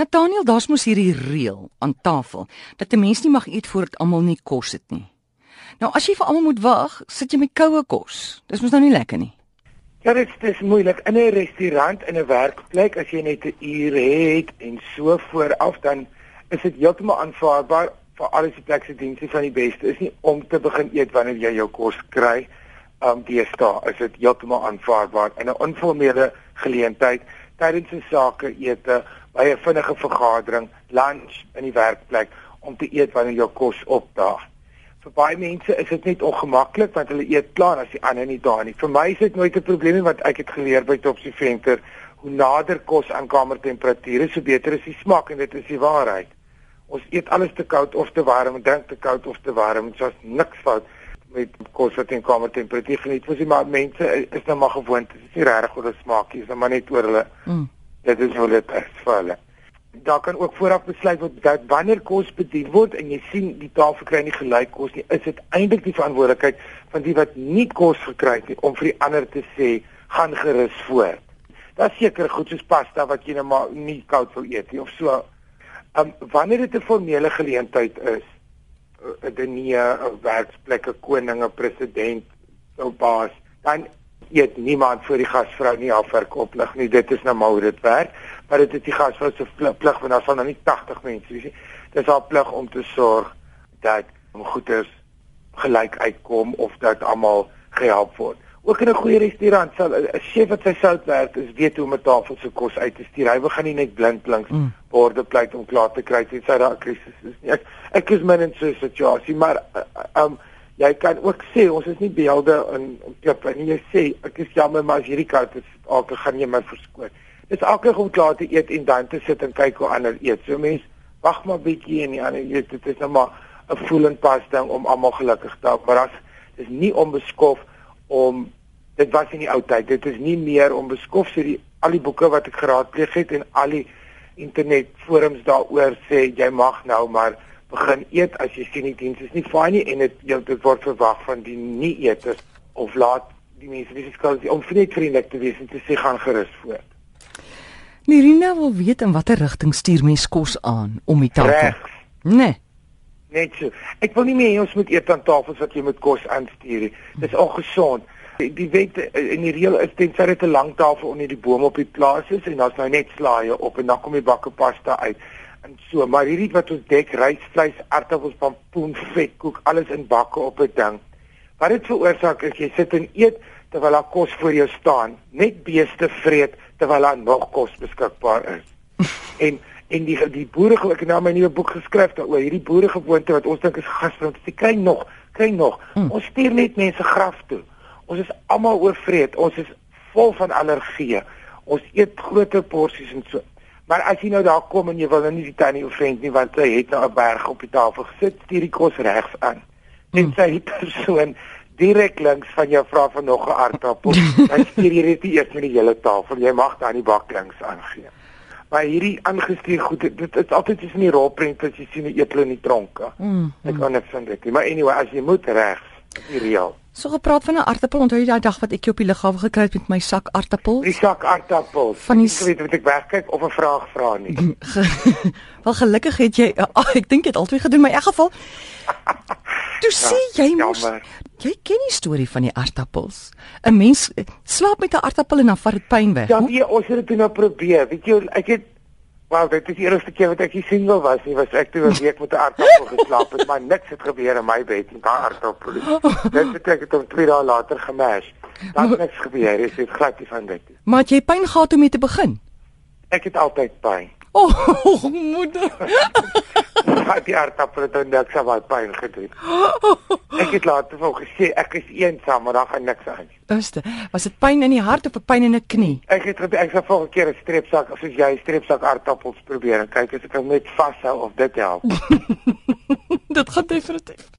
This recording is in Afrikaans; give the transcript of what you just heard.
Nathaniel, daar's mos hierdie reël aan tafel dat 'n mens nie mag eet voordat almal nie kos het nie. Nou as jy vir almal moet wag, sit jy met koue kos. Dis mos nou nie lekker nie. Ja, dit is moeilik in 'n restaurant in 'n werkplek as jy net 'n uur het en so vooraf dan is dit heeltemal aanvaarbaar vir al die plekse dienste van die beste is nie om te begin eet wanneer jy jou kos kry. Um deesdae is dit heeltemal aanvaarbaar in 'n informele geleentheid tydens 'n sake ete by 'n vinnige vergadering, lunch in die werkplek om te eet wanneer jou kos opdaag. Vir baie mense is dit net ongemaklik want hulle eet klaar as die ander nie daar nie. Vir my is dit nooit 'n probleem nie want ek het geleer by Topsy Venter hoe nader kos aan kamertemperature is, so beter is die smaak en dit is die waarheid. Ons eet alles te koud of te warm, drink te koud of te warm, dit's niks fout met kos wat in kamertemperatuur geniet. Vir maar mense is nou maar gewoond. Dit is nie regtig hoe dit smaak nie, dis maar net oor hulle. Mm dit is hoe dit is vir hulle. Daar kan ook vooraf besluit word dat wanneer kos bedien word en jy sien die tafel kry nie gelyk kos nie, is dit eintlik die verantwoordelikheid van die wat nie kos gekry het nie om vir die ander te sê gaan gerus voort. Daar's seker goed soos pasta wat jy nou maar nie koud wil eet nie of so. Um wanneer dit 'n formele geleentheid is, 'n uh, diner, 'n werksplek, 'n koning, 'n president, so baas, dan eet niemand voor die gasvrou nie afwerk oplig nie. Dit is nou maar hoe dit werk, maar dit is die gasvrou se plig want daar sal nou nie 80 mense wees nie. Dit is haar plig om te sorg dat goeders gelyk uitkom of dat almal gehelp word. Ook in 'n goeie restaurant sal 'n chef wat sy sout werk, is weet hoe om 'n tafel se kos uit te stuur. Hy begin nie net blind langs mm. borde pleit om klaar te kry tensy daar 'n krisis is nie. Ek ek is min in so 'n situasie, maar um jy kan ook sê ons is nie beelde in klip en jy sê ek is jammer maar as hierdie koud is elke gaan jy my verskoon. Dis elke om klaar te eet en dan te sit en kyk hoe ander eet. So mens wag maar bietjie en die ander eet dit is nou maar 'n voelend pas ding om almal gelukkig te hou. Maar as dis nie onbeskof om dit was in die ou tyd. Dit is nie meer onbeskof so die al die boeke wat ek geraadpleeg het en al die internet forums daaroor sê jy mag nou maar begin eet as jy sien die diens is nie fyn nie en dit dit word verwag van die nie eters of laat die mense wie se skuld om net vriendelik te wees en te sê gaan gerus voort. Nirina wil weet in watter rigting stuur mens kos aan om die tafel. Nee. Net so. Ek wil nie meer ons moet eet aan tafels wat jy met kos aanstuur nie. Dis ongesond. Die, die wet in die reël is tensy dit 'n lang tafel onder die boom op die plaas is en daar's nou net slaaie op en dan kom die bakke pasta uit en so maar hierdie wat ons dek rysvleis, aardappels, pampoen, vetkoek, alles in bakke op 'n ding. Wat dit veroorsaak is jy sit en eet terwyl daar kos voor jou staan, net beeste vreet terwyl daar nog kos beskikbaar is. en en die die boere gelukkig nou my nuwe boek geskryf daaroor hierdie boere gewoonte wat ons dink is gasvriend, jy kry nog, kry nog. Hmm. Ons stuur net mense graf toe. Ons is almal oorvreet. Ons is vol van allergieë. Ons eet groter porsies en so. Maar as jy nou daar kom en jy wil nou nie die tannie of vriend nie want hy het nou 'n berg op die tafel gesit, stuur die kos regs aan. Net hmm. sy persoon direk links van jou vra van nog 'n aardappel, dan stuur jy dit eers met die hele tafel. Jy mag daar nie bak links aangee. Maar hierdie aangestuur goed, dit, is altyd is in die rolprent as jy sien 'n eetle in die tronke. Mm, mm. Ek kan net van dit. Maar anyway, as jy moet regs, die reël. So gepraat van 'n aartappel, onthou jy daai dag wat ek jou op die lughawe gekry het met my sak aartappels? Die sak aartappels. Van die ek weet wat ek wegkyk of 'n vraag vra nie. Wel gelukkig het jy oh, ek dink jy het altyd gedoen, maar in elk geval Toe ja, sê jy mos jy ken die storie van die aartappels. 'n Mens slaap met 'n aartappel en dan vat dit pyn weg. Ja, nee, ons het dit nou probeer. Weet jy, ek het Wel, dit is die eerste keer wat ek hier single was. Nie was ek toe 'n week met 'n aardappel geslaap het, maar niks het gebeur in my bed met daai aardappel. Dit beteken dit om 2 dae later gemash. Daar het niks gebeur. Dit is glad nie van dit. Maar jy pyn gehad om mee te begin? Ek het altyd pyn. O, oh, moeder. Wat die aardappel het niks aan my pyn gedoen. Ek het later vir gesê ek is eensaam, maar daar gaan niks aan nie. Uste, was dit pyn in die hart of 'n pyn in 'n knie? Ek het ek het vorige keer 'n streepsak, soos jy 'n streepsak aardappels probeer en kyk as ek hom net vashou of dit help. dit gaan definitief.